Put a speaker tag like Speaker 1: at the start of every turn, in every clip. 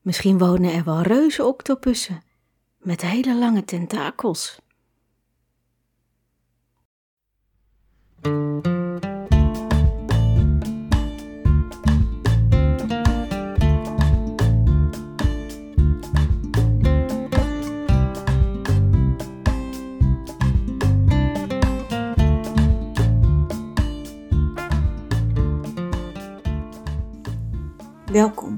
Speaker 1: Misschien wonen er wel reuzenoctopussen met hele lange tentakels. Welkom.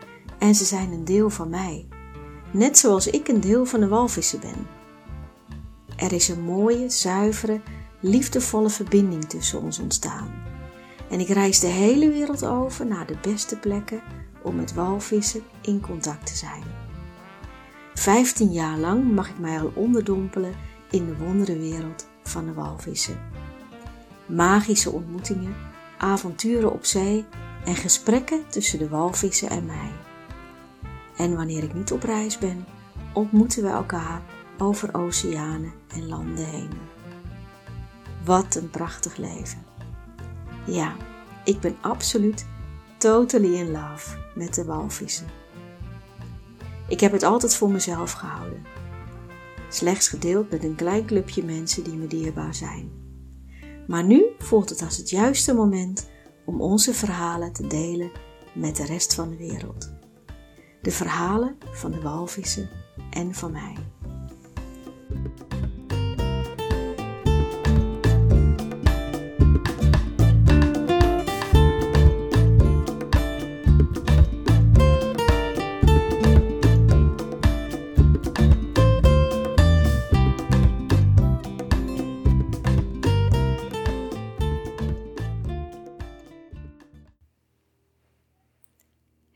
Speaker 1: en ze zijn een deel van mij, net zoals ik een deel van de walvissen ben. Er is een mooie, zuivere, liefdevolle verbinding tussen ons ontstaan. En ik reis de hele wereld over naar de beste plekken om met walvissen in contact te zijn. Vijftien jaar lang mag ik mij al onderdompelen in de wonderenwereld van de walvissen. Magische ontmoetingen, avonturen op zee en gesprekken tussen de walvissen en mij. En wanneer ik niet op reis ben, ontmoeten we elkaar over oceanen en landen heen. Wat een prachtig leven. Ja, ik ben absoluut totally in love met de walvissen. Ik heb het altijd voor mezelf gehouden. Slechts gedeeld met een klein clubje mensen die me dierbaar zijn. Maar nu voelt het als het juiste moment om onze verhalen te delen met de rest van de wereld de verhalen van de walvissen en van mij.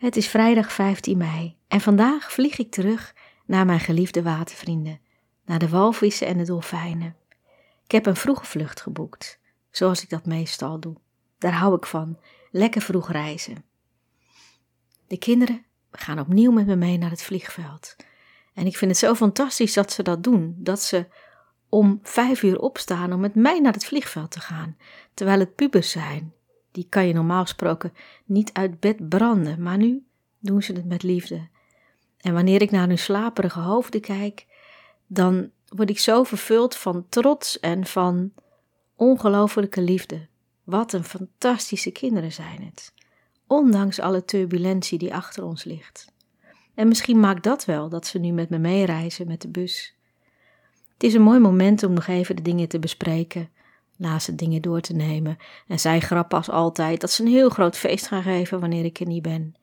Speaker 1: Het is vrijdag 15 mei en vandaag vlieg ik terug naar mijn geliefde watervrienden, naar de walvissen en de dolfijnen. Ik heb een vroege vlucht geboekt, zoals ik dat meestal doe. Daar hou ik van, lekker vroeg reizen. De kinderen gaan opnieuw met me mee naar het vliegveld. En ik vind het zo fantastisch dat ze dat doen, dat ze om vijf uur opstaan om met mij naar het vliegveld te gaan, terwijl het pubers zijn die kan je normaal gesproken niet uit bed branden, maar nu doen ze het met liefde. En wanneer ik naar hun slaperige hoofden kijk, dan word ik zo vervuld van trots en van ongelofelijke liefde. Wat een fantastische kinderen zijn het, ondanks alle turbulentie die achter ons ligt. En misschien maakt dat wel dat ze nu met me meereizen met de bus. Het is een mooi moment om nog even de dingen te bespreken laatste dingen door te nemen. En zij grappen als altijd dat ze een heel groot feest gaan geven wanneer ik er niet ben.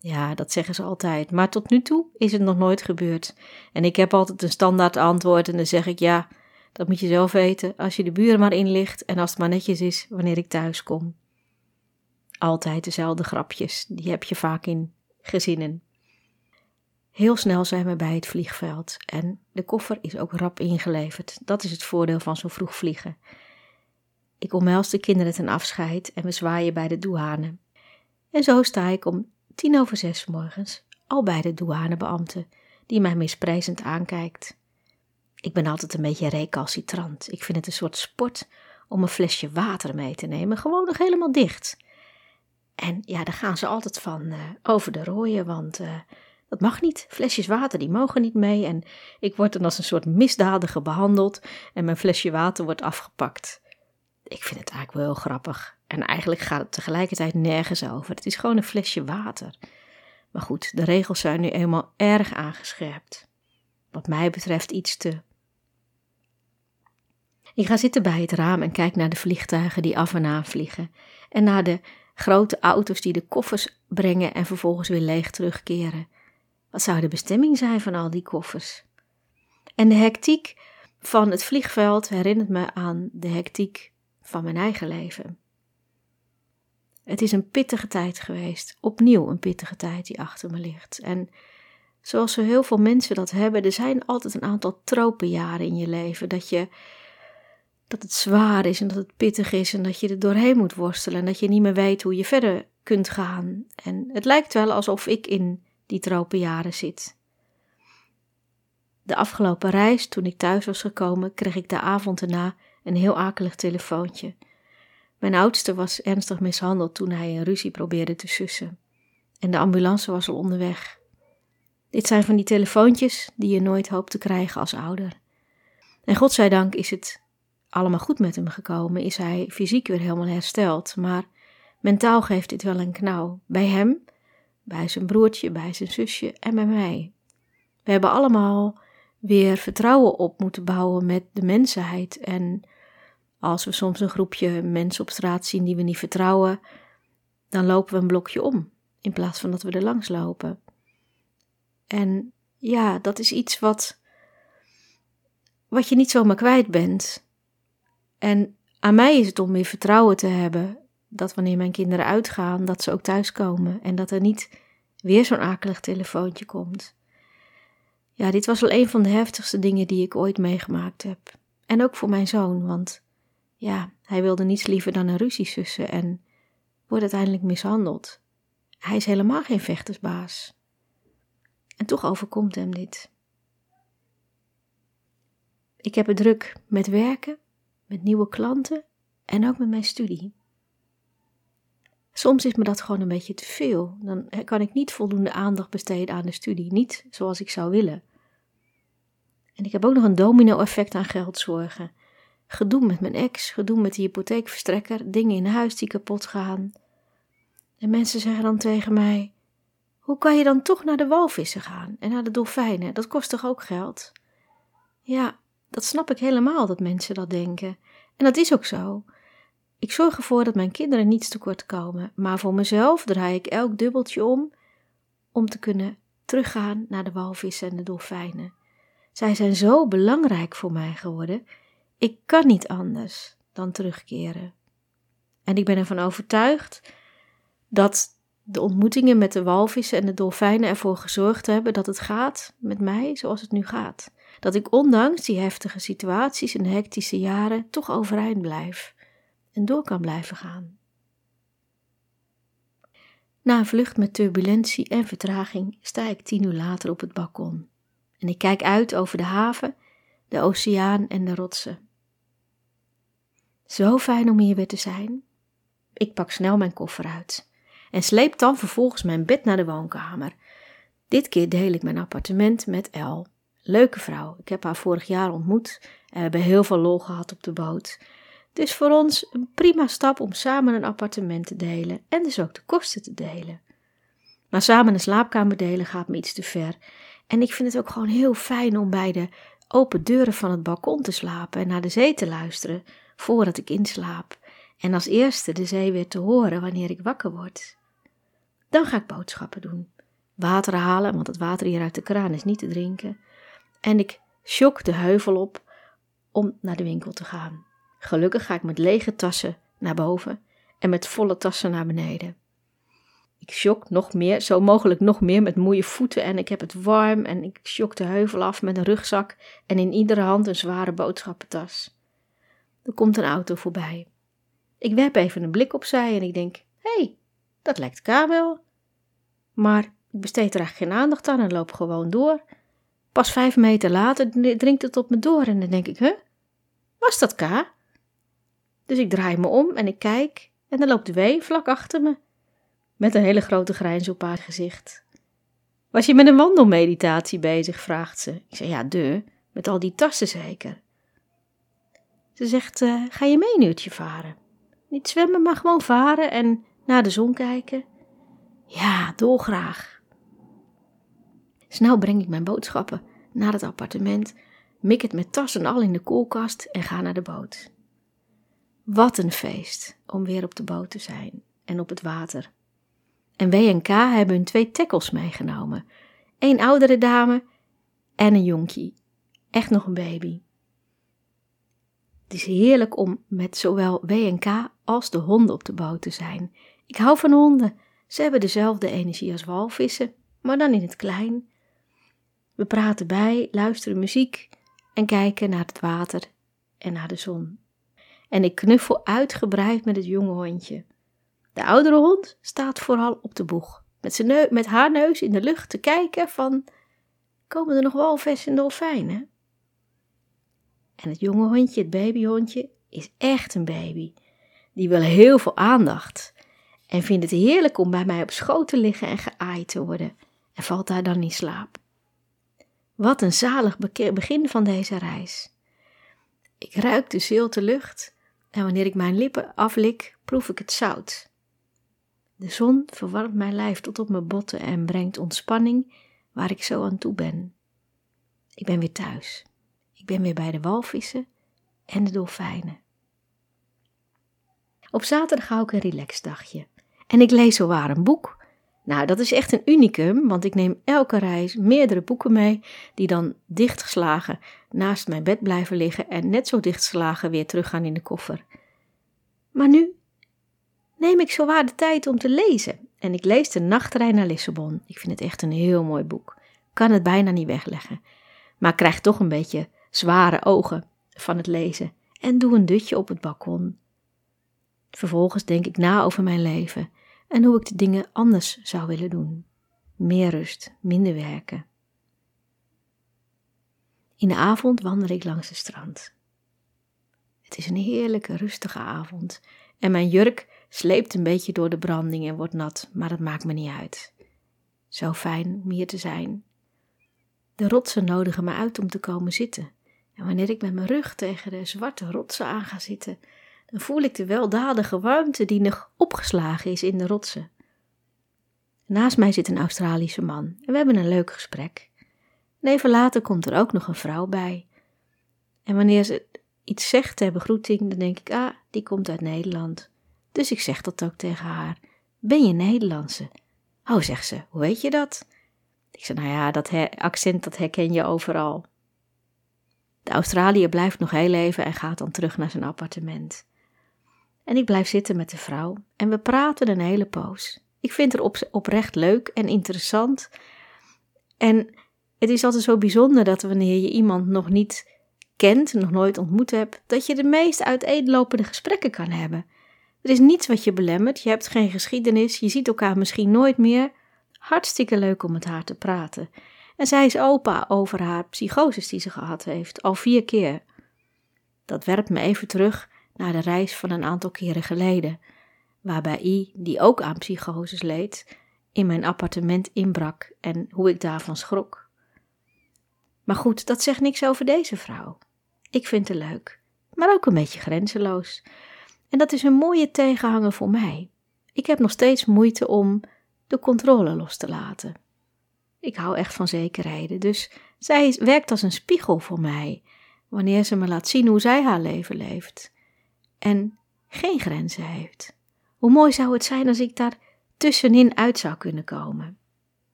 Speaker 1: Ja, dat zeggen ze altijd. Maar tot nu toe is het nog nooit gebeurd. En ik heb altijd een standaard antwoord en dan zeg ik ja, dat moet je zelf weten als je de buren maar inlicht en als het maar netjes is wanneer ik thuis kom. Altijd dezelfde grapjes, die heb je vaak in gezinnen. Heel snel zijn we bij het vliegveld en de koffer is ook rap ingeleverd. Dat is het voordeel van zo vroeg vliegen. Ik omhels de kinderen ten afscheid en we zwaaien bij de douane. En zo sta ik om tien over zes morgens al bij de douanebeambte, die mij misprijzend aankijkt. Ik ben altijd een beetje recalcitrant. Ik vind het een soort sport om een flesje water mee te nemen, gewoon nog helemaal dicht. En ja, daar gaan ze altijd van uh, over de rooien, want uh, dat mag niet. Flesjes water, die mogen niet mee. En ik word dan als een soort misdadiger behandeld en mijn flesje water wordt afgepakt ik vind het eigenlijk wel grappig. En eigenlijk gaat het tegelijkertijd nergens over. Het is gewoon een flesje water. Maar goed, de regels zijn nu eenmaal erg aangescherpt. Wat mij betreft iets te. Ik ga zitten bij het raam en kijk naar de vliegtuigen die af en aan vliegen. En naar de grote auto's die de koffers brengen en vervolgens weer leeg terugkeren. Wat zou de bestemming zijn van al die koffers? En de hectiek van het vliegveld herinnert me aan de hectiek van mijn eigen leven. Het is een pittige tijd geweest, opnieuw een pittige tijd die achter me ligt. En zoals zo heel veel mensen dat hebben, er zijn altijd een aantal tropenjaren in je leven. Dat, je, dat het zwaar is en dat het pittig is en dat je er doorheen moet worstelen en dat je niet meer weet hoe je verder kunt gaan. En het lijkt wel alsof ik in die tropenjaren zit. De afgelopen reis, toen ik thuis was gekomen, kreeg ik de avond erna een heel akelig telefoontje. Mijn oudste was ernstig mishandeld toen hij een ruzie probeerde te sussen. En de ambulance was al onderweg. Dit zijn van die telefoontjes die je nooit hoopt te krijgen als ouder. En godzijdank is het allemaal goed met hem gekomen, is hij fysiek weer helemaal hersteld, maar mentaal geeft dit wel een knauw. Bij hem, bij zijn broertje, bij zijn zusje en bij mij. We hebben allemaal weer vertrouwen op moeten bouwen met de mensheid. En als we soms een groepje mensen op straat zien die we niet vertrouwen, dan lopen we een blokje om in plaats van dat we er langs lopen. En ja, dat is iets wat, wat je niet zomaar kwijt bent. En aan mij is het om weer vertrouwen te hebben dat wanneer mijn kinderen uitgaan, dat ze ook thuiskomen en dat er niet weer zo'n akelig telefoontje komt. Ja, dit was wel een van de heftigste dingen die ik ooit meegemaakt heb. En ook voor mijn zoon, want ja, hij wilde niets liever dan een ruzie sussen en wordt uiteindelijk mishandeld. Hij is helemaal geen vechtersbaas. En toch overkomt hem dit. Ik heb het druk met werken, met nieuwe klanten en ook met mijn studie. Soms is me dat gewoon een beetje te veel. Dan kan ik niet voldoende aandacht besteden aan de studie, niet zoals ik zou willen. En ik heb ook nog een domino-effect aan geldzorgen. Gedoe met mijn ex, gedoe met de hypotheekverstrekker, dingen in huis die kapot gaan. En mensen zeggen dan tegen mij: Hoe kan je dan toch naar de walvissen gaan en naar de dolfijnen? Dat kost toch ook geld? Ja, dat snap ik helemaal dat mensen dat denken. En dat is ook zo. Ik zorg ervoor dat mijn kinderen niets tekort komen, maar voor mezelf draai ik elk dubbeltje om om te kunnen teruggaan naar de walvissen en de dolfijnen. Zij zijn zo belangrijk voor mij geworden. Ik kan niet anders dan terugkeren. En ik ben ervan overtuigd dat de ontmoetingen met de walvissen en de dolfijnen ervoor gezorgd hebben dat het gaat met mij zoals het nu gaat. Dat ik ondanks die heftige situaties en hectische jaren toch overeind blijf en door kan blijven gaan. Na een vlucht met turbulentie en vertraging sta ik tien uur later op het balkon en ik kijk uit over de haven, de oceaan en de rotsen. Zo fijn om hier weer te zijn. Ik pak snel mijn koffer uit en sleep dan vervolgens mijn bed naar de woonkamer. Dit keer deel ik mijn appartement met El. Leuke vrouw, ik heb haar vorig jaar ontmoet en we hebben heel veel lol gehad op de boot. Dus voor ons een prima stap om samen een appartement te delen en dus ook de kosten te delen. Maar samen een slaapkamer delen gaat me iets te ver en ik vind het ook gewoon heel fijn om bij de open deuren van het balkon te slapen en naar de zee te luisteren voordat ik inslaap. En als eerste de zee weer te horen wanneer ik wakker word. Dan ga ik boodschappen doen. Water halen, want het water hier uit de kraan is niet te drinken. En ik sjok de heuvel op om naar de winkel te gaan. Gelukkig ga ik met lege tassen naar boven en met volle tassen naar beneden. Ik sjok nog meer, zo mogelijk nog meer met moeie voeten en ik heb het warm en ik sjok de heuvel af met een rugzak en in iedere hand een zware boodschappentas. Er komt een auto voorbij. Ik werp even een blik opzij en ik denk, hé, hey, dat lijkt K wel. Maar ik besteed er eigenlijk geen aandacht aan en loop gewoon door. Pas vijf meter later dringt het op me door en dan denk ik, huh, was dat K? Dus ik draai me om en ik kijk en dan loopt W vlak achter me met een hele grote grijns op haar gezicht. Was je met een wandelmeditatie bezig? vraagt ze. Ik zeg ja, de, met al die tassen zeker. Ze zegt: uh, Ga je mee een varen? Niet zwemmen, maar gewoon varen en naar de zon kijken. Ja, dolgraag. Snel breng ik mijn boodschappen naar het appartement, mik het met tassen al in de koelkast en ga naar de boot. Wat een feest om weer op de boot te zijn en op het water. En W en K hebben hun twee tackles meegenomen. Een oudere dame en een jonkie. Echt nog een baby. Het is heerlijk om met zowel W en K als de honden op de boot te zijn. Ik hou van honden. Ze hebben dezelfde energie als walvissen, maar dan in het klein. We praten bij, luisteren muziek en kijken naar het water en naar de zon. En ik knuffel uitgebreid met het jonge hondje. De oudere hond staat vooral op de boeg, met, zijn met haar neus in de lucht te kijken van, komen er nog walvis en dolfijnen? En het jonge hondje, het babyhondje, is echt een baby. Die wil heel veel aandacht en vindt het heerlijk om bij mij op schoot te liggen en geaaid te worden en valt daar dan in slaap. Wat een zalig begin van deze reis. Ik ruik de zilte lucht en wanneer ik mijn lippen aflik, proef ik het zout. De zon verwarmt mijn lijf tot op mijn botten en brengt ontspanning waar ik zo aan toe ben. Ik ben weer thuis. Ben weer bij de walvissen en de dolfijnen. Op zaterdag hou ik een relaxdagje en ik lees zowaar een boek nou, dat is echt een unicum, want ik neem elke reis meerdere boeken mee, die dan dichtgeslagen naast mijn bed blijven liggen en net zo dichtgeslagen weer teruggaan in de koffer. Maar nu neem ik zowaar de tijd om te lezen en ik lees De Nachttrein naar Lissabon. Ik vind het echt een heel mooi boek. Kan het bijna niet wegleggen, maar krijg toch een beetje zware ogen van het lezen en doe een dutje op het balkon. Vervolgens denk ik na over mijn leven en hoe ik de dingen anders zou willen doen. Meer rust, minder werken. In de avond wandel ik langs het strand. Het is een heerlijke, rustige avond en mijn jurk sleept een beetje door de branding en wordt nat, maar dat maakt me niet uit. Zo fijn om hier te zijn. De rotsen nodigen me uit om te komen zitten. En wanneer ik met mijn rug tegen de zwarte rotsen aan ga zitten, dan voel ik de weldadige warmte die nog opgeslagen is in de rotsen. Naast mij zit een Australische man en we hebben een leuk gesprek. En even later komt er ook nog een vrouw bij. En wanneer ze iets zegt ter begroeting, dan denk ik, ah, die komt uit Nederland. Dus ik zeg dat ook tegen haar. Ben je Nederlandse? Oh, zegt ze, hoe weet je dat? Ik zeg, nou ja, dat accent dat herken je overal. De Australiër blijft nog heel even en gaat dan terug naar zijn appartement. En ik blijf zitten met de vrouw en we praten een hele poos. Ik vind op, oprecht leuk en interessant. En het is altijd zo bijzonder dat wanneer je iemand nog niet kent, nog nooit ontmoet hebt, dat je de meest uiteenlopende gesprekken kan hebben. Er is niets wat je belemmert, je hebt geen geschiedenis, je ziet elkaar misschien nooit meer. Hartstikke leuk om met haar te praten. En zij is opa over haar psychoses die ze gehad heeft, al vier keer. Dat werpt me even terug naar de reis van een aantal keren geleden, waarbij I, die ook aan psychoses leed, in mijn appartement inbrak en hoe ik daarvan schrok. Maar goed, dat zegt niks over deze vrouw. Ik vind haar leuk, maar ook een beetje grenzeloos. En dat is een mooie tegenhanger voor mij. Ik heb nog steeds moeite om de controle los te laten. Ik hou echt van zekerheden, dus zij werkt als een spiegel voor mij, wanneer ze me laat zien hoe zij haar leven leeft en geen grenzen heeft. Hoe mooi zou het zijn als ik daar tussenin uit zou kunnen komen.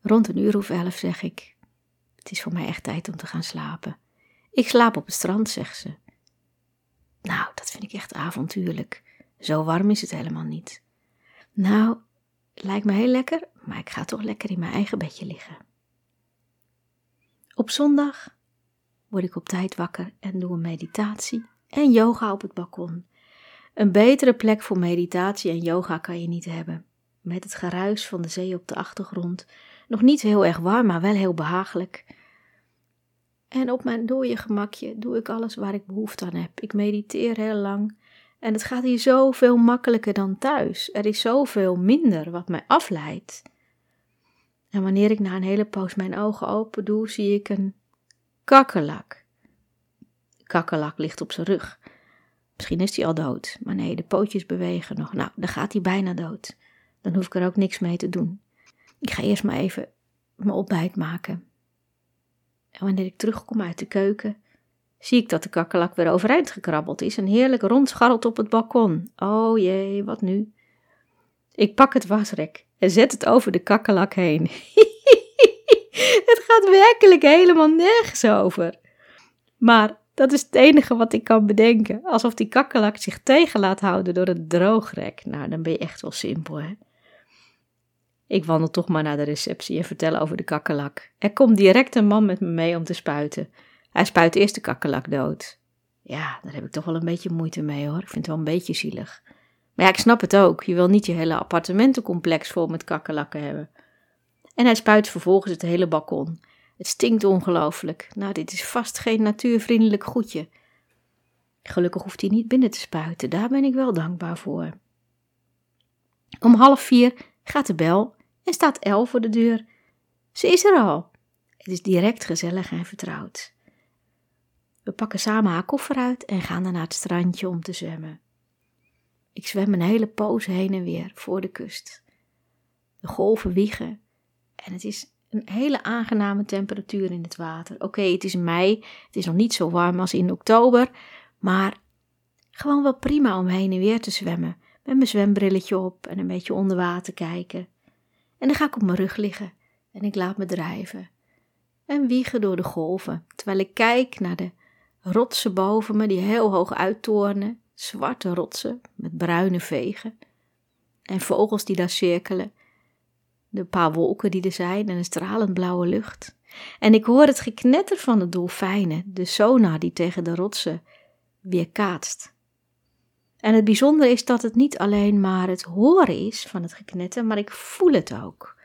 Speaker 1: Rond een uur of elf zeg ik: Het is voor mij echt tijd om te gaan slapen. Ik slaap op het strand, zegt ze. Nou, dat vind ik echt avontuurlijk. Zo warm is het helemaal niet. Nou, lijkt me heel lekker, maar ik ga toch lekker in mijn eigen bedje liggen. Op zondag word ik op tijd wakker en doe een meditatie en yoga op het balkon. Een betere plek voor meditatie en yoga kan je niet hebben. Met het geruis van de zee op de achtergrond. Nog niet heel erg warm, maar wel heel behagelijk. En op mijn dode gemakje doe ik alles waar ik behoefte aan heb. Ik mediteer heel lang. En het gaat hier zoveel makkelijker dan thuis. Er is zoveel minder wat mij afleidt. En wanneer ik na een hele poos mijn ogen open doe, zie ik een kakkerlak kakkerlak ligt op zijn rug. Misschien is hij al dood, maar nee, de pootjes bewegen nog. Nou, dan gaat hij bijna dood. Dan hoef ik er ook niks mee te doen. Ik ga eerst maar even mijn ontbijt maken. En wanneer ik terugkom uit de keuken, zie ik dat de kakkerlak weer overeind gekrabbeld is en heerlijk rondscharrelt op het balkon. Oh jee, wat nu? Ik pak het wasrek en zet het over de kakkerlak heen. het gaat werkelijk helemaal nergens over. Maar dat is het enige wat ik kan bedenken. Alsof die kakkelak zich tegen laat houden door het droogrek. Nou, dan ben je echt wel simpel, hè? Ik wandel toch maar naar de receptie en vertel over de kakkelak. Er komt direct een man met me mee om te spuiten. Hij spuit eerst de kakkelak dood. Ja, daar heb ik toch wel een beetje moeite mee hoor. Ik vind het wel een beetje zielig. Maar ja, ik snap het ook. Je wil niet je hele appartementencomplex vol met kakkelakken hebben. En hij spuit vervolgens het hele balkon. Het stinkt ongelooflijk. Nou, dit is vast geen natuurvriendelijk goedje. Gelukkig hoeft hij niet binnen te spuiten. Daar ben ik wel dankbaar voor. Om half vier gaat de bel en staat El voor de deur. Ze is er al. Het is direct gezellig en vertrouwd. We pakken samen haar koffer uit en gaan naar het strandje om te zwemmen. Ik zwem een hele poos heen en weer voor de kust. De golven wiegen en het is een hele aangename temperatuur in het water. Oké, het is mei, het is nog niet zo warm als in oktober, maar gewoon wel prima om heen en weer te zwemmen. Met mijn zwembrilletje op en een beetje onder water kijken. En dan ga ik op mijn rug liggen en ik laat me drijven. En wiegen door de golven, terwijl ik kijk naar de rotsen boven me die heel hoog uittornen. Zwarte rotsen met bruine vegen. En vogels die daar cirkelen. De paar wolken die er zijn en een stralend blauwe lucht. En ik hoor het geknetter van de dolfijnen, de sonar die tegen de rotsen weerkaatst. En het bijzondere is dat het niet alleen maar het horen is van het geknetter, maar ik voel het ook.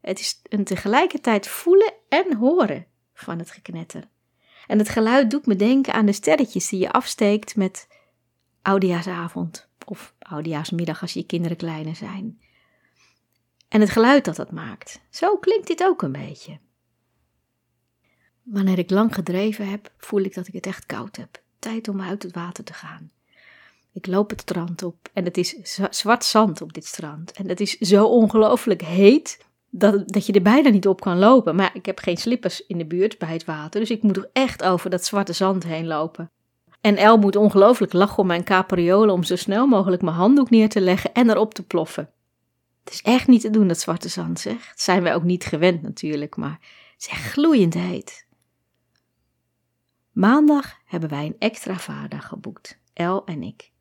Speaker 1: Het is een tegelijkertijd voelen en horen van het geknetter. En het geluid doet me denken aan de sterretjes die je afsteekt met oudejaarsavond of oudejaarsmiddag als je kinderen kleiner zijn. En het geluid dat dat maakt. Zo klinkt dit ook een beetje. Wanneer ik lang gedreven heb, voel ik dat ik het echt koud heb. Tijd om uit het water te gaan. Ik loop het strand op en het is zwart zand op dit strand. En het is zo ongelooflijk heet dat, dat je er bijna niet op kan lopen. Maar ik heb geen slippers in de buurt bij het water, dus ik moet er echt over dat zwarte zand heen lopen. En El moet ongelooflijk lachen om mijn capriolen om zo snel mogelijk mijn handdoek neer te leggen en erop te ploffen. Het is echt niet te doen, dat zwarte zand, zeg. Dat zijn wij ook niet gewend natuurlijk, maar het is echt gloeiend heet. Maandag hebben wij een extra vaardag geboekt, El en ik.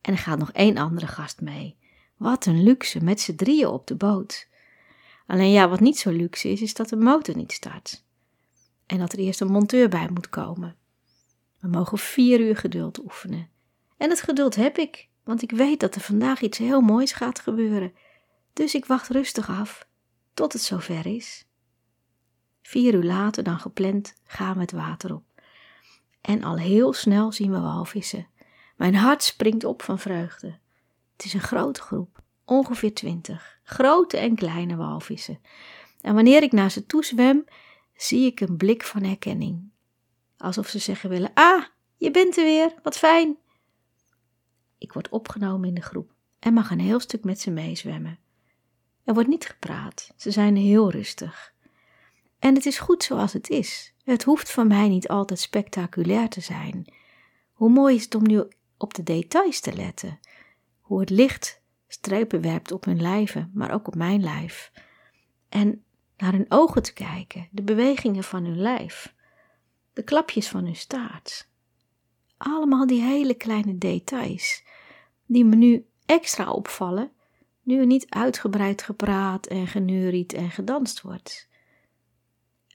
Speaker 1: En er gaat nog één andere gast mee. Wat een luxe, met z'n drieën op de boot. Alleen ja, wat niet zo luxe is, is dat de motor niet start. En dat er eerst een monteur bij moet komen. We mogen vier uur geduld oefenen. En het geduld heb ik, want ik weet dat er vandaag iets heel moois gaat gebeuren. Dus ik wacht rustig af tot het zover is. Vier uur later dan gepland gaan we het water op. En al heel snel zien we walvissen. Mijn hart springt op van vreugde. Het is een grote groep, ongeveer twintig, grote en kleine walvissen. En wanneer ik naar ze toe zwem, zie ik een blik van herkenning. Alsof ze zeggen willen: Ah, je bent er weer, wat fijn. Ik word opgenomen in de groep en mag een heel stuk met ze meezwemmen. Er wordt niet gepraat, ze zijn heel rustig. En het is goed zoals het is. Het hoeft van mij niet altijd spectaculair te zijn. Hoe mooi is het om nu op de details te letten. Hoe het licht strepen werpt op hun lijven, maar ook op mijn lijf. En naar hun ogen te kijken, de bewegingen van hun lijf, de klapjes van hun staart. Allemaal die hele kleine details, die me nu extra opvallen, nu er niet uitgebreid gepraat en geneuried en gedanst wordt.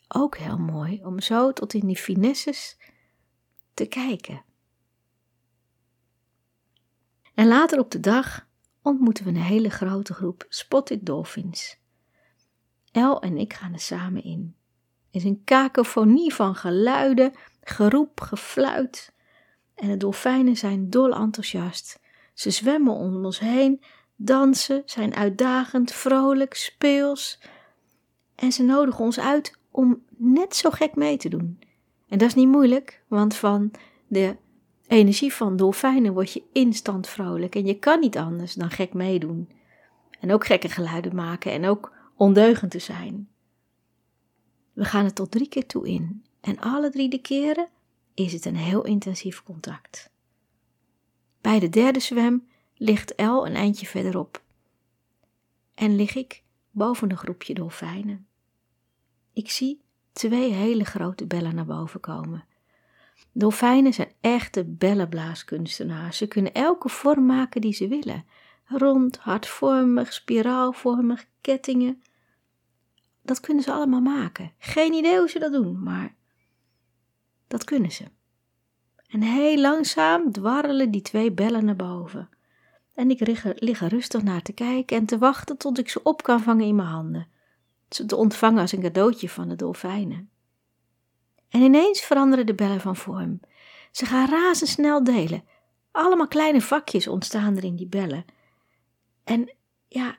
Speaker 1: Ook heel mooi om zo tot in die finesses te kijken. En later op de dag ontmoeten we een hele grote groep spotted dolphins. El en ik gaan er samen in. Is een kakofonie van geluiden, geroep, gefluit. En de dolfijnen zijn dol enthousiast. Ze zwemmen om ons heen, dansen, zijn uitdagend, vrolijk, speels. En ze nodigen ons uit om net zo gek mee te doen. En dat is niet moeilijk, want van de energie van dolfijnen word je instant vrolijk en je kan niet anders dan gek meedoen. En ook gekke geluiden maken en ook ondeugend te zijn. We gaan er tot drie keer toe in en alle drie de keren is het een heel intensief contact. Bij de derde zwem ligt El een eindje verderop en lig ik boven een groepje dolfijnen. Ik zie twee hele grote bellen naar boven komen Dolfijnen zijn echte bellenblaaskunstenaars. Ze kunnen elke vorm maken die ze willen. Rond, hartvormig, spiraalvormig, kettingen. Dat kunnen ze allemaal maken. Geen idee hoe ze dat doen, maar dat kunnen ze. En heel langzaam dwarrelen die twee bellen naar boven. En ik lig er rustig naar te kijken en te wachten tot ik ze op kan vangen in mijn handen. Ze te ontvangen als een cadeautje van de dolfijnen. En ineens veranderen de bellen van vorm. Ze gaan razendsnel delen. Allemaal kleine vakjes ontstaan er in die bellen. En ja,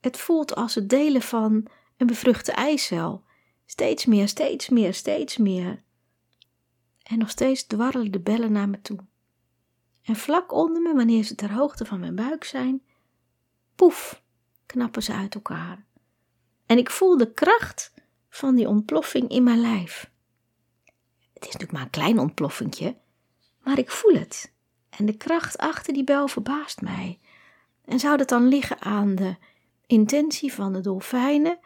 Speaker 1: het voelt als het delen van een bevruchte eicel. Steeds meer, steeds meer, steeds meer. En nog steeds dwarrelen de bellen naar me toe. En vlak onder me, wanneer ze ter hoogte van mijn buik zijn, poef, knappen ze uit elkaar. En ik voel de kracht van die ontploffing in mijn lijf. Het is natuurlijk maar een klein ontploffingje, maar ik voel het. En de kracht achter die bel verbaast mij. En zou dat dan liggen aan de intentie van de dolfijnen,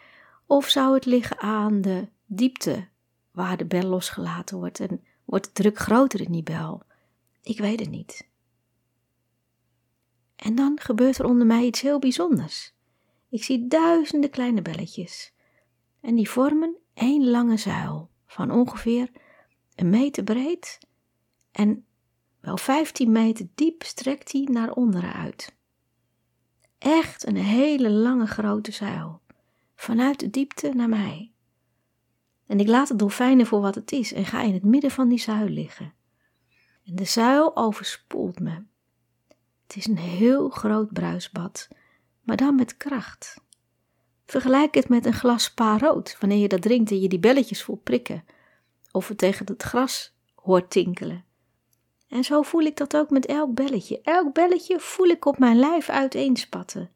Speaker 1: of zou het liggen aan de diepte waar de bel losgelaten wordt en wordt de druk groter in die bel? Ik weet het niet. En dan gebeurt er onder mij iets heel bijzonders. Ik zie duizenden kleine belletjes. En die vormen één lange zuil van ongeveer een meter breed en wel 15 meter diep strekt die naar onderen uit. Echt een hele lange grote zuil, vanuit de diepte naar mij. En ik laat de dolfijnen voor wat het is en ga in het midden van die zuil liggen. En de zuil overspoelt me. Het is een heel groot bruisbad, maar dan met kracht. Vergelijk het met een glas spa rood, wanneer je dat drinkt en je die belletjes voelt prikken, of het tegen het gras hoort tinkelen. En zo voel ik dat ook met elk belletje. Elk belletje voel ik op mijn lijf uiteenspatten.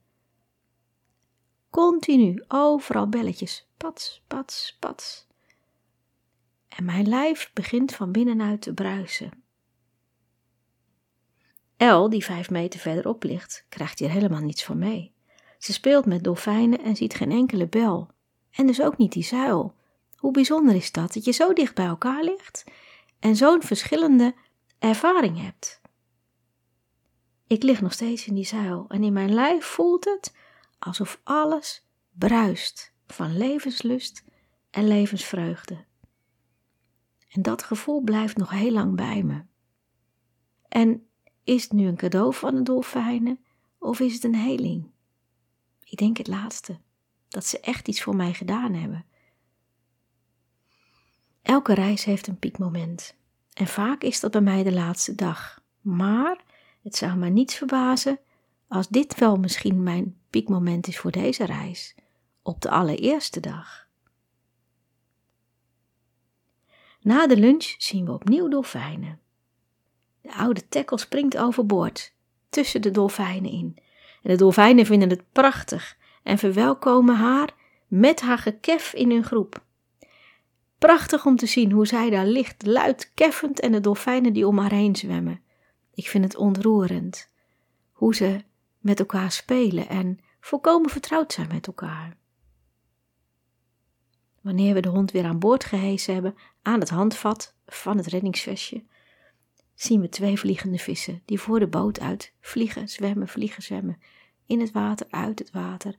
Speaker 1: Continu, overal belletjes, pats, pats, pats. En mijn lijf begint van binnenuit te bruisen. El, die vijf meter verderop ligt, krijgt hier helemaal niets van mee. Ze speelt met dolfijnen en ziet geen enkele bel. En dus ook niet die zuil. Hoe bijzonder is dat, dat je zo dicht bij elkaar ligt en zo'n verschillende ervaring hebt. Ik lig nog steeds in die zuil en in mijn lijf voelt het alsof alles bruist van levenslust en levensvreugde. En dat gevoel blijft nog heel lang bij me. En is het nu een cadeau van de dolfijnen of is het een heling? Ik denk het laatste, dat ze echt iets voor mij gedaan hebben. Elke reis heeft een piekmoment. En vaak is dat bij mij de laatste dag. Maar het zou me niets verbazen als dit wel misschien mijn piekmoment is voor deze reis, op de allereerste dag. Na de lunch zien we opnieuw dolfijnen. De oude tackle springt overboord, tussen de dolfijnen in. En de dolfijnen vinden het prachtig en verwelkomen haar met haar gekef in hun groep. Prachtig om te zien hoe zij daar ligt, luid keffend en de dolfijnen die om haar heen zwemmen. Ik vind het ontroerend hoe ze met elkaar spelen en volkomen vertrouwd zijn met elkaar. Wanneer we de hond weer aan boord gehesen hebben, aan het handvat van het reddingsvestje, zien we twee vliegende vissen die voor de boot uit vliegen, zwemmen, vliegen, zwemmen, in het water, uit het water,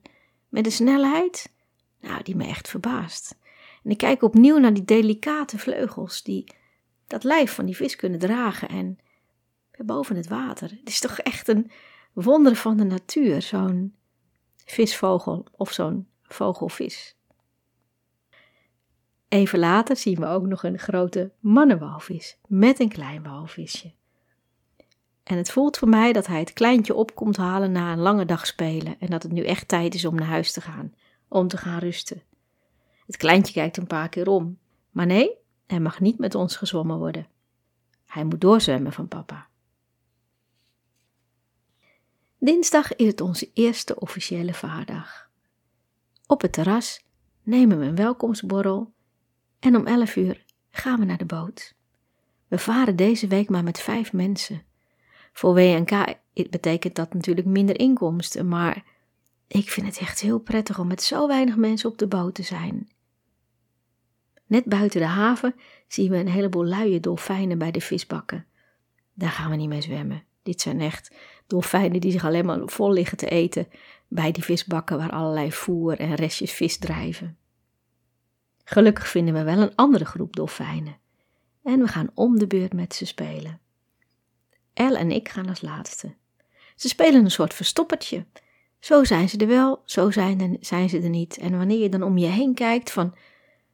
Speaker 1: met een snelheid, nou, die me echt verbaast. En ik kijk opnieuw naar die delicate vleugels die dat lijf van die vis kunnen dragen en boven het water. Het is toch echt een wonder van de natuur, zo'n visvogel of zo'n vogelvis. Even later zien we ook nog een grote mannenwalvis met een klein walvisje. En het voelt voor mij dat hij het kleintje op komt halen na een lange dag spelen en dat het nu echt tijd is om naar huis te gaan, om te gaan rusten. Het kleintje kijkt een paar keer om, maar nee, er mag niet met ons gezwommen worden. Hij moet doorzwemmen van papa. Dinsdag is het onze eerste officiële vaardag. Op het terras nemen we een welkomstborrel en om 11 uur gaan we naar de boot. We varen deze week maar met vijf mensen. Voor WNK betekent dat natuurlijk minder inkomsten, maar ik vind het echt heel prettig om met zo weinig mensen op de boot te zijn. Net buiten de haven zien we een heleboel luie dolfijnen bij de visbakken. Daar gaan we niet mee zwemmen. Dit zijn echt dolfijnen die zich alleen maar vol liggen te eten bij die visbakken waar allerlei voer en restjes vis drijven. Gelukkig vinden we wel een andere groep dolfijnen en we gaan om de beurt met ze spelen. El en ik gaan als laatste. Ze spelen een soort verstoppertje. Zo zijn ze er wel, zo zijn, zijn ze er niet. En wanneer je dan om je heen kijkt van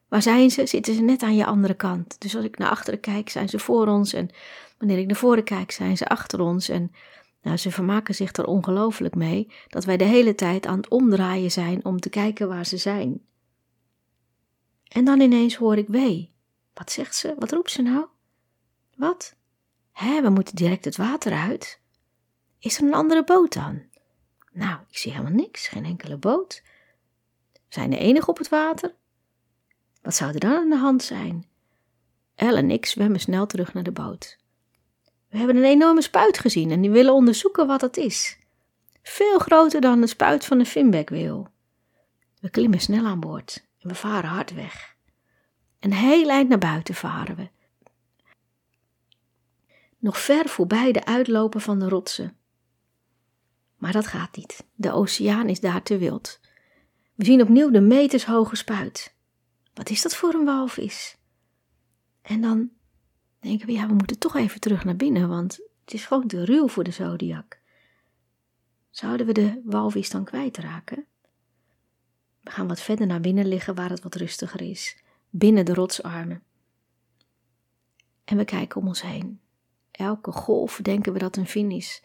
Speaker 1: waar zijn ze, zitten ze net aan je andere kant. Dus als ik naar achteren kijk, zijn ze voor ons. En wanneer ik naar voren kijk, zijn ze achter ons. En nou, ze vermaken zich er ongelooflijk mee dat wij de hele tijd aan het omdraaien zijn om te kijken waar ze zijn. En dan ineens hoor ik wee. Wat zegt ze? Wat roept ze nou? Wat? Hé, we moeten direct het water uit. Is er een andere boot dan? Nou, ik zie helemaal niks, geen enkele boot. We zijn de enige op het water. Wat zou er dan aan de hand zijn? El en ik zwemmen snel terug naar de boot. We hebben een enorme spuit gezien en die willen onderzoeken wat het is. Veel groter dan de spuit van een finbeckweel. We klimmen snel aan boord en we varen hard weg. Een heel eind naar buiten varen we. Nog ver voorbij de uitlopen van de rotsen. Maar dat gaat niet. De oceaan is daar te wild. We zien opnieuw de metershoge spuit. Wat is dat voor een walvis? En dan denken we, ja, we moeten toch even terug naar binnen, want het is gewoon te ruw voor de zodiac. Zouden we de walvis dan kwijtraken? We gaan wat verder naar binnen liggen waar het wat rustiger is, binnen de rotsarmen. En we kijken om ons heen. Elke golf denken we dat een vin is.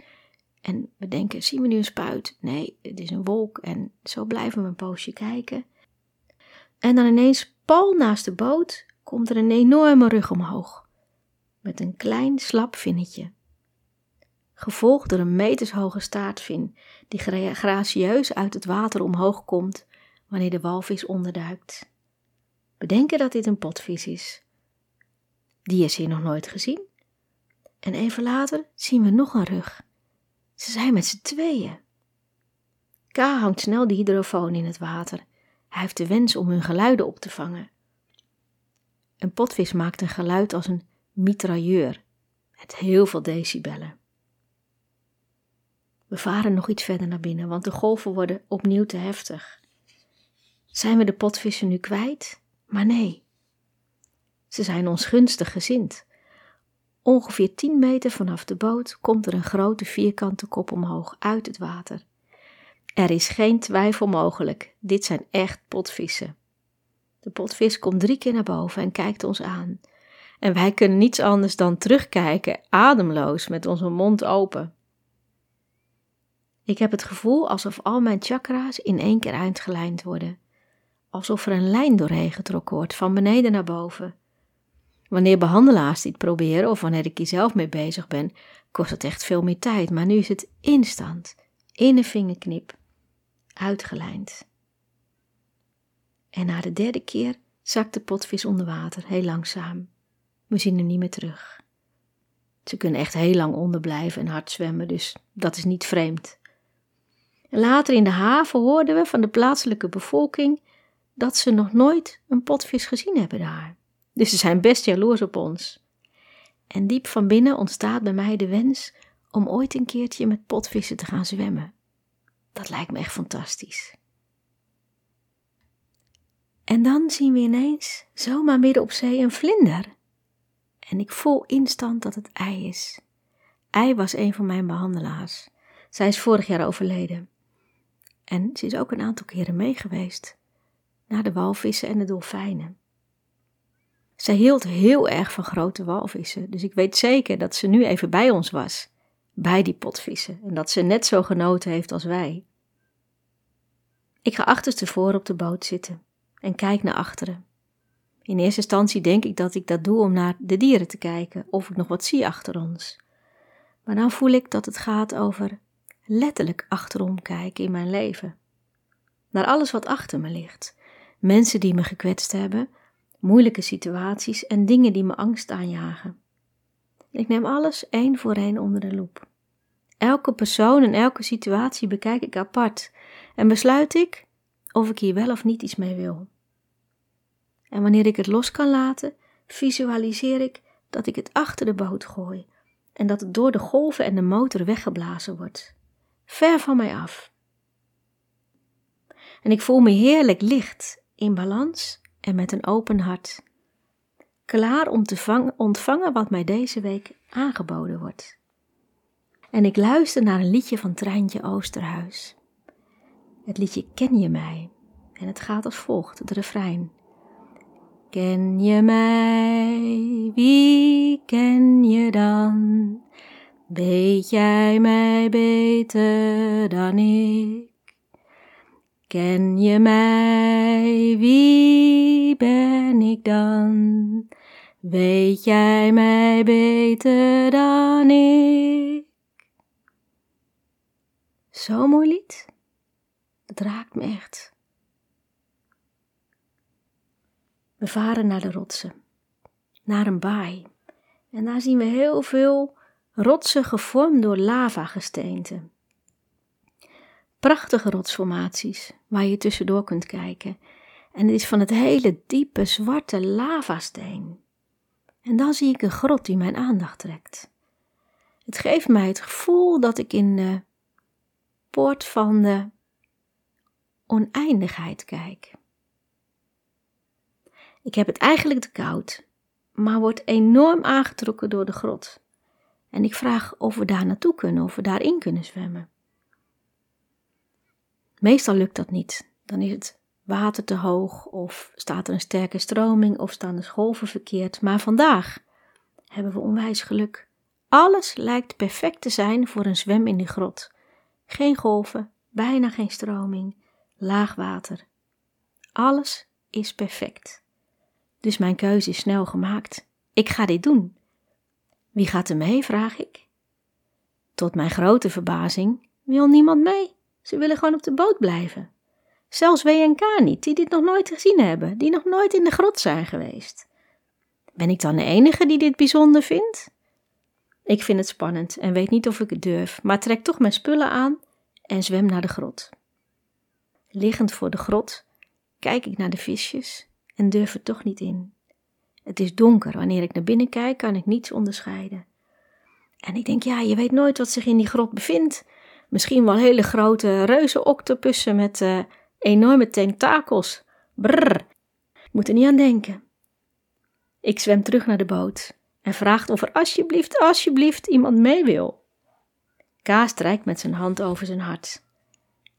Speaker 1: En we denken, zien we nu een spuit? Nee, het is een wolk. En zo blijven we een poosje kijken. En dan ineens, pal naast de boot, komt er een enorme rug omhoog. Met een klein slap vinnetje. Gevolgd door een metershoge staartvin, die gracieus uit het water omhoog komt wanneer de walvis onderduikt. We denken dat dit een potvis is. Die is hier nog nooit gezien. En even later zien we nog een rug. Ze zijn met z'n tweeën. K hangt snel de hydrofoon in het water. Hij heeft de wens om hun geluiden op te vangen. Een potvis maakt een geluid als een mitrailleur, met heel veel decibellen. We varen nog iets verder naar binnen, want de golven worden opnieuw te heftig. Zijn we de potvissen nu kwijt? Maar nee. Ze zijn ons gunstig gezind. Ongeveer 10 meter vanaf de boot komt er een grote vierkante kop omhoog uit het water. Er is geen twijfel mogelijk, dit zijn echt potvissen. De potvis komt drie keer naar boven en kijkt ons aan. En wij kunnen niets anders dan terugkijken, ademloos, met onze mond open. Ik heb het gevoel alsof al mijn chakra's in één keer uitgelijnd worden. Alsof er een lijn doorheen getrokken wordt, van beneden naar boven. Wanneer behandelaars dit proberen of wanneer ik hier zelf mee bezig ben, kost het echt veel meer tijd. Maar nu is het instant, in een vingerknip, uitgelijnd. En na de derde keer zakt de potvis onder water, heel langzaam. We zien hem niet meer terug. Ze kunnen echt heel lang onderblijven en hard zwemmen, dus dat is niet vreemd. Later in de haven hoorden we van de plaatselijke bevolking dat ze nog nooit een potvis gezien hebben daar. Dus ze zijn best jaloers op ons. En diep van binnen ontstaat bij mij de wens om ooit een keertje met potvissen te gaan zwemmen. Dat lijkt me echt fantastisch. En dan zien we ineens, zomaar midden op zee, een vlinder. En ik voel instant dat het ei is. Ei was een van mijn behandelaars. Zij is vorig jaar overleden. En ze is ook een aantal keren meegeweest. Naar de walvissen en de dolfijnen. Zij hield heel erg van grote walvissen, dus ik weet zeker dat ze nu even bij ons was, bij die potvissen, en dat ze net zo genoten heeft als wij. Ik ga achterstevoren op de boot zitten en kijk naar achteren. In eerste instantie denk ik dat ik dat doe om naar de dieren te kijken of ik nog wat zie achter ons. Maar dan voel ik dat het gaat over letterlijk achterom kijken in mijn leven. Naar alles wat achter me ligt. Mensen die me gekwetst hebben, moeilijke situaties en dingen die me angst aanjagen. Ik neem alles één voor één onder de loep. Elke persoon en elke situatie bekijk ik apart en besluit ik of ik hier wel of niet iets mee wil. En wanneer ik het los kan laten, visualiseer ik dat ik het achter de boot gooi en dat het door de golven en de motor weggeblazen wordt, ver van mij af. En ik voel me heerlijk licht, in balans en met een open hart, klaar om te ontvangen wat mij deze week aangeboden wordt. En ik luister naar een liedje van Treintje Oosterhuis. Het liedje Ken je mij? En het gaat als volgt, het refrein. Ken je mij, wie ken je dan? Weet jij mij beter dan ik? Ken je mij, wie ben ik dan? Weet jij mij beter dan ik? Zo mooi lied. Het raakt me echt. We varen naar de rotsen, naar een baai. En daar zien we heel veel rotsen gevormd door lavagesteente. Prachtige rotsformaties waar je tussendoor kunt kijken. En het is van het hele diepe zwarte lavasteen. En dan zie ik een grot die mijn aandacht trekt. Het geeft mij het gevoel dat ik in de poort van de oneindigheid kijk. Ik heb het eigenlijk te koud, maar word enorm aangetrokken door de grot. En ik vraag of we daar naartoe kunnen, of we daarin kunnen zwemmen. Meestal lukt dat niet. Dan is het water te hoog, of staat er een sterke stroming, of staan de golven verkeerd. Maar vandaag hebben we onwijs geluk. Alles lijkt perfect te zijn voor een zwem in de grot. Geen golven, bijna geen stroming, laag water. Alles is perfect. Dus mijn keuze is snel gemaakt. Ik ga dit doen. Wie gaat er mee, vraag ik. Tot mijn grote verbazing wil niemand mee. Ze willen gewoon op de boot blijven. Zelfs WNK niet, die dit nog nooit gezien hebben, die nog nooit in de grot zijn geweest. Ben ik dan de enige die dit bijzonder vindt? Ik vind het spannend en weet niet of ik het durf, maar trek toch mijn spullen aan en zwem naar de grot. Liggend voor de grot kijk ik naar de visjes en durf er toch niet in. Het is donker, wanneer ik naar binnen kijk kan ik niets onderscheiden. En ik denk, ja, je weet nooit wat zich in die grot bevindt. Misschien wel hele grote reuzenoctopussen met uh, enorme tentakels. Brrr, moet er niet aan denken. Ik zwem terug naar de boot en vraagt of er alsjeblieft, alsjeblieft iemand mee wil. Kaas strijkt met zijn hand over zijn hart.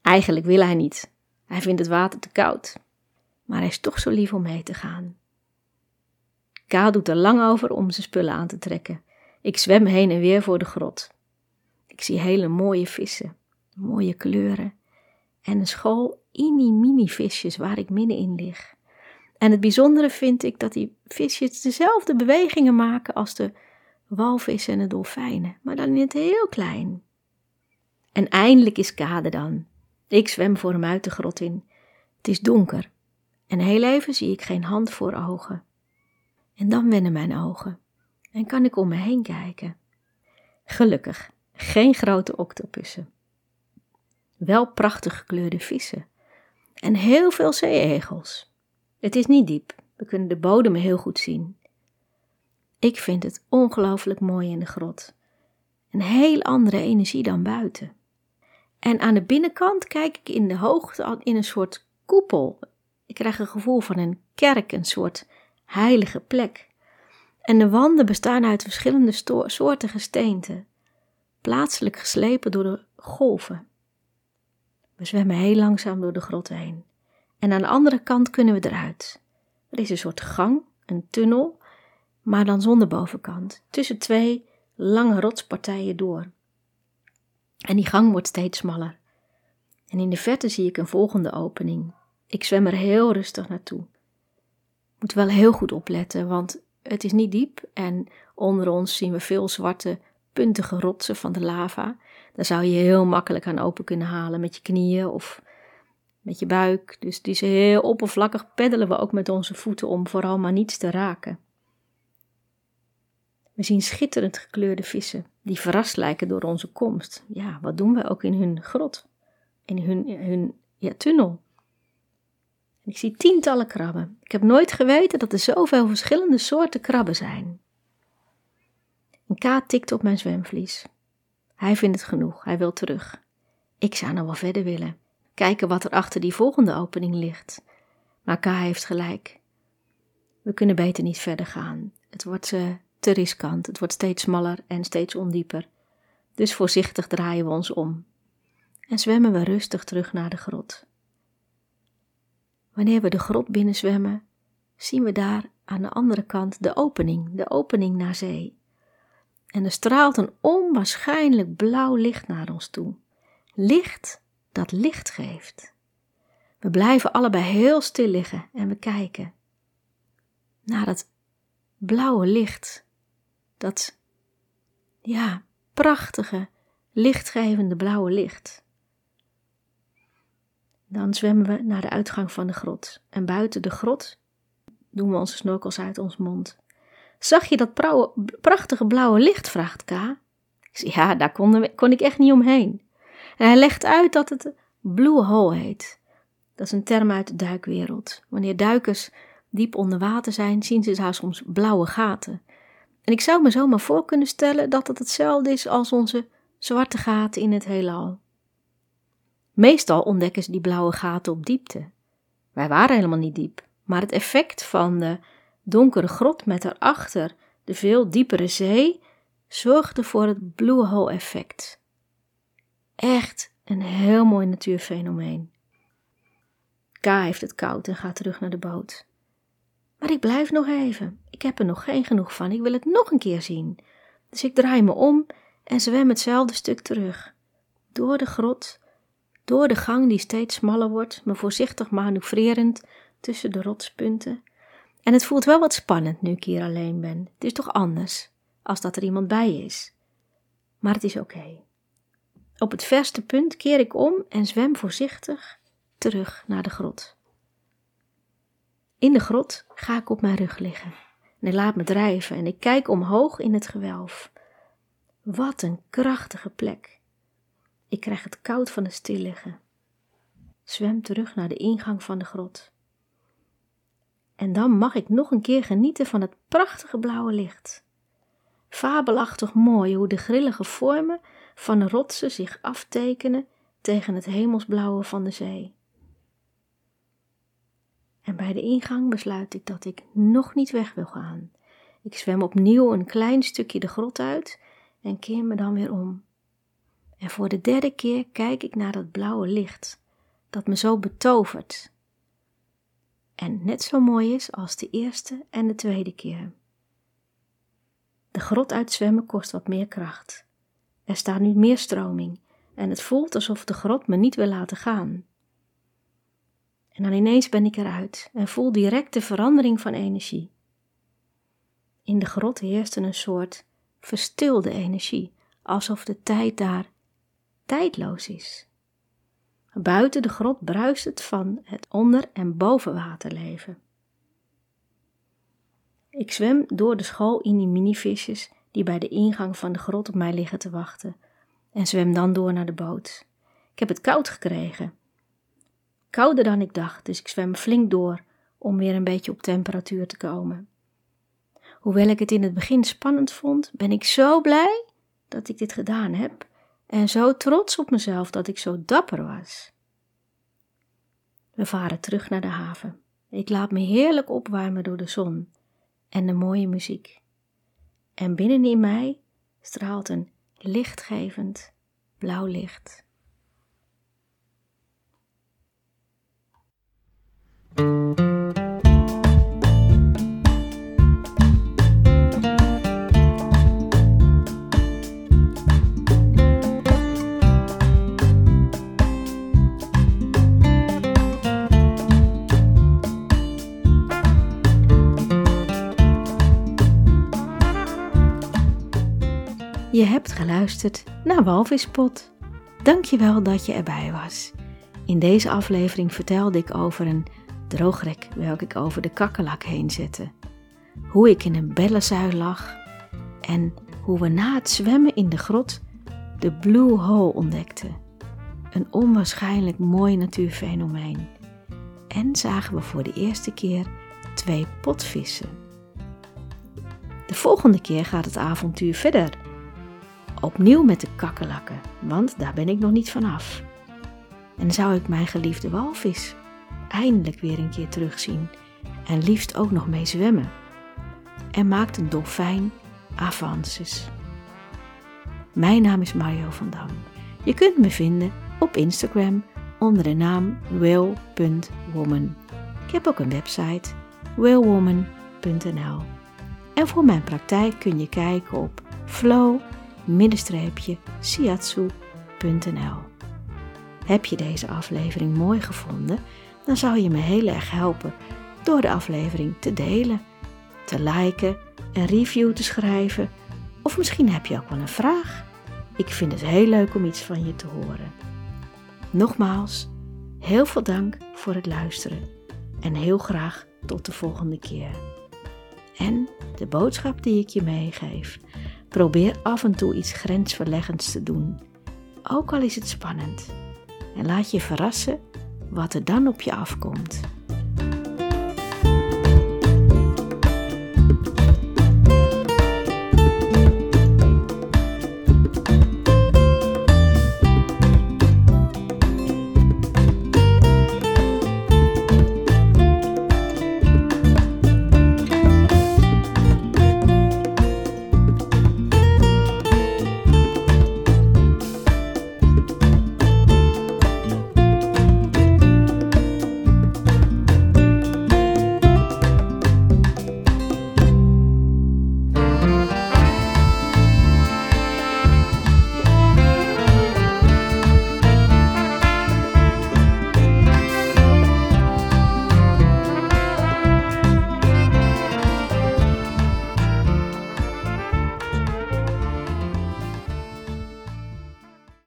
Speaker 1: Eigenlijk wil hij niet. Hij vindt het water te koud. Maar hij is toch zo lief om mee te gaan. Ka doet er lang over om zijn spullen aan te trekken. Ik zwem heen en weer voor de grot. Ik zie hele mooie vissen, mooie kleuren en een school mini-mini visjes waar ik middenin lig. En het bijzondere vind ik dat die visjes dezelfde bewegingen maken als de walvissen en de dolfijnen, maar dan in het heel klein. En eindelijk is Kade dan. Ik zwem voor hem uit de grot in. Het is donker en heel even zie ik geen hand voor ogen. En dan wennen mijn ogen en kan ik om me heen kijken. Gelukkig, geen grote octopussen. Wel prachtig gekleurde vissen en heel veel zeeegels. Het is niet diep, we kunnen de bodem heel goed zien. Ik vind het ongelooflijk mooi in de grot. Een heel andere energie dan buiten. En aan de binnenkant kijk ik in de hoogte in een soort koepel. Ik krijg een gevoel van een kerk, een soort heilige plek. En de wanden bestaan uit verschillende soorten gesteenten, plaatselijk geslepen door de golven. We zwemmen heel langzaam door de grot heen. En aan de andere kant kunnen we eruit. Er is een soort gang, een tunnel, maar dan zonder bovenkant, tussen twee lange rotspartijen door. En die gang wordt steeds smaller. En in de verte zie ik een volgende opening. Ik zwem er heel rustig naartoe. Moet wel heel goed opletten, want het is niet diep en onder ons zien we veel zwarte, puntige rotsen van de lava. Daar zou je heel makkelijk aan open kunnen halen met je knieën of met je buik. Dus het is heel oppervlakkig peddelen we ook met onze voeten om vooral maar niets te raken. We zien schitterend gekleurde vissen die verrast lijken door onze komst. Ja, wat doen we ook in hun grot, in hun, hun ja, tunnel. Ik zie tientallen krabben. Ik heb nooit geweten dat er zoveel verschillende soorten krabben zijn. Een K tikt op mijn zwemvlies. Hij vindt het genoeg, hij wil terug. Ik zou nog wel verder willen. Kijken wat er achter die volgende opening ligt. Maar K heeft gelijk. We kunnen beter niet verder gaan. Het wordt uh, te riskant. Het wordt steeds smaller en steeds ondieper. Dus voorzichtig draaien we ons om. En zwemmen we rustig terug naar de grot. Wanneer we de grot binnenzwemmen, zien we daar aan de andere kant de opening, de opening naar zee. En er straalt een onwaarschijnlijk blauw licht naar ons toe. Licht dat licht geeft. We blijven allebei heel stil liggen en we kijken naar dat blauwe licht. Dat, ja, prachtige, lichtgevende blauwe licht. Dan zwemmen we naar de uitgang van de grot. En buiten de grot doen we onze snorkels uit ons mond. Zag je dat prachtige blauwe licht? vraagt K. ja, daar kon, kon ik echt niet omheen. En hij legt uit dat het blue hole heet. Dat is een term uit de duikwereld. Wanneer duikers diep onder water zijn, zien ze daar soms blauwe gaten. En ik zou me zomaar voor kunnen stellen dat het hetzelfde is als onze zwarte gaten in het heelal. Meestal ontdekken ze die blauwe gaten op diepte. Wij waren helemaal niet diep, maar het effect van de donkere grot met daarachter de veel diepere zee zorgde voor het blue hole effect. Echt een heel mooi natuurfenomeen. K heeft het koud en gaat terug naar de boot. Maar ik blijf nog even. Ik heb er nog geen genoeg van. Ik wil het nog een keer zien. Dus ik draai me om en zwem hetzelfde stuk terug. Door de grot, door de gang die steeds smaller wordt, me voorzichtig manoeuvrerend tussen de rotspunten. En het voelt wel wat spannend nu ik hier alleen ben. Het is toch anders als dat er iemand bij is. Maar het is oké. Op het verste punt keer ik om en zwem voorzichtig terug naar de grot. In de grot ga ik op mijn rug liggen en ik laat me drijven en ik kijk omhoog in het gewelf. Wat een krachtige plek. Ik krijg het koud van het stilliggen. Zwem terug naar de ingang van de grot. En dan mag ik nog een keer genieten van het prachtige blauwe licht. Fabelachtig mooi hoe de grillige vormen van de rotsen zich aftekenen tegen het hemelsblauwe van de zee. En bij de ingang besluit ik dat ik nog niet weg wil gaan. Ik zwem opnieuw een klein stukje de grot uit en keer me dan weer om. En voor de derde keer kijk ik naar dat blauwe licht, dat me zo betovert. En net zo mooi is als de eerste en de tweede keer. De grot uitzwemmen kost wat meer kracht. Er staat nu meer stroming en het voelt alsof de grot me niet wil laten gaan. En dan ineens ben ik eruit en voel direct de verandering van energie. In de grot heerste een soort verstilde energie, alsof de tijd daar tijdloos is. Buiten de grot bruist het van het onder- en bovenwaterleven. Ik zwem door de school in die minivisjes die bij de ingang van de grot op mij liggen te wachten en zwem dan door naar de boot. Ik heb het koud gekregen. Kouder dan ik dacht, dus ik zwem flink door om weer een beetje op temperatuur te komen. Hoewel ik het in het begin spannend vond, ben ik zo blij dat ik dit gedaan heb en zo trots op mezelf dat ik zo dapper was. We varen terug naar de haven. Ik laat me heerlijk opwarmen door de zon en de mooie muziek. En binnenin mij straalt een lichtgevend blauw licht. Je hebt geluisterd naar Walvispot. Dankjewel dat je erbij was. In deze aflevering vertelde ik over een droogrek welke ik over de kakkelak heen zette. Hoe ik in een bellenzuil lag en hoe we na het zwemmen in de grot de Blue Hole ontdekten. Een onwaarschijnlijk mooi natuurfenomeen. En zagen we voor de eerste keer twee potvissen. De volgende keer gaat het avontuur verder. Opnieuw met de kakkerlakken, want daar ben ik nog niet vanaf. En zou ik mijn geliefde walvis eindelijk weer een keer terugzien en liefst ook nog mee zwemmen. En maakt een dolfijn avances. Mijn naam is Mario van Dam. Je kunt me vinden op Instagram onder de naam will.woman. Ik heb ook een website willwoman.nl. En voor mijn praktijk kun je kijken op flow-siatsu.nl. Heb je deze aflevering mooi gevonden? Dan zou je me heel erg helpen door de aflevering te delen, te liken, een review te schrijven of misschien heb je ook wel een vraag. Ik vind het heel leuk om iets van je te horen. Nogmaals, heel veel dank voor het luisteren en heel graag tot de volgende keer. En de boodschap die ik je meegeef: probeer af en toe iets grensverleggends te doen, ook al is het spannend. En laat je verrassen wat er dan op je afkomt.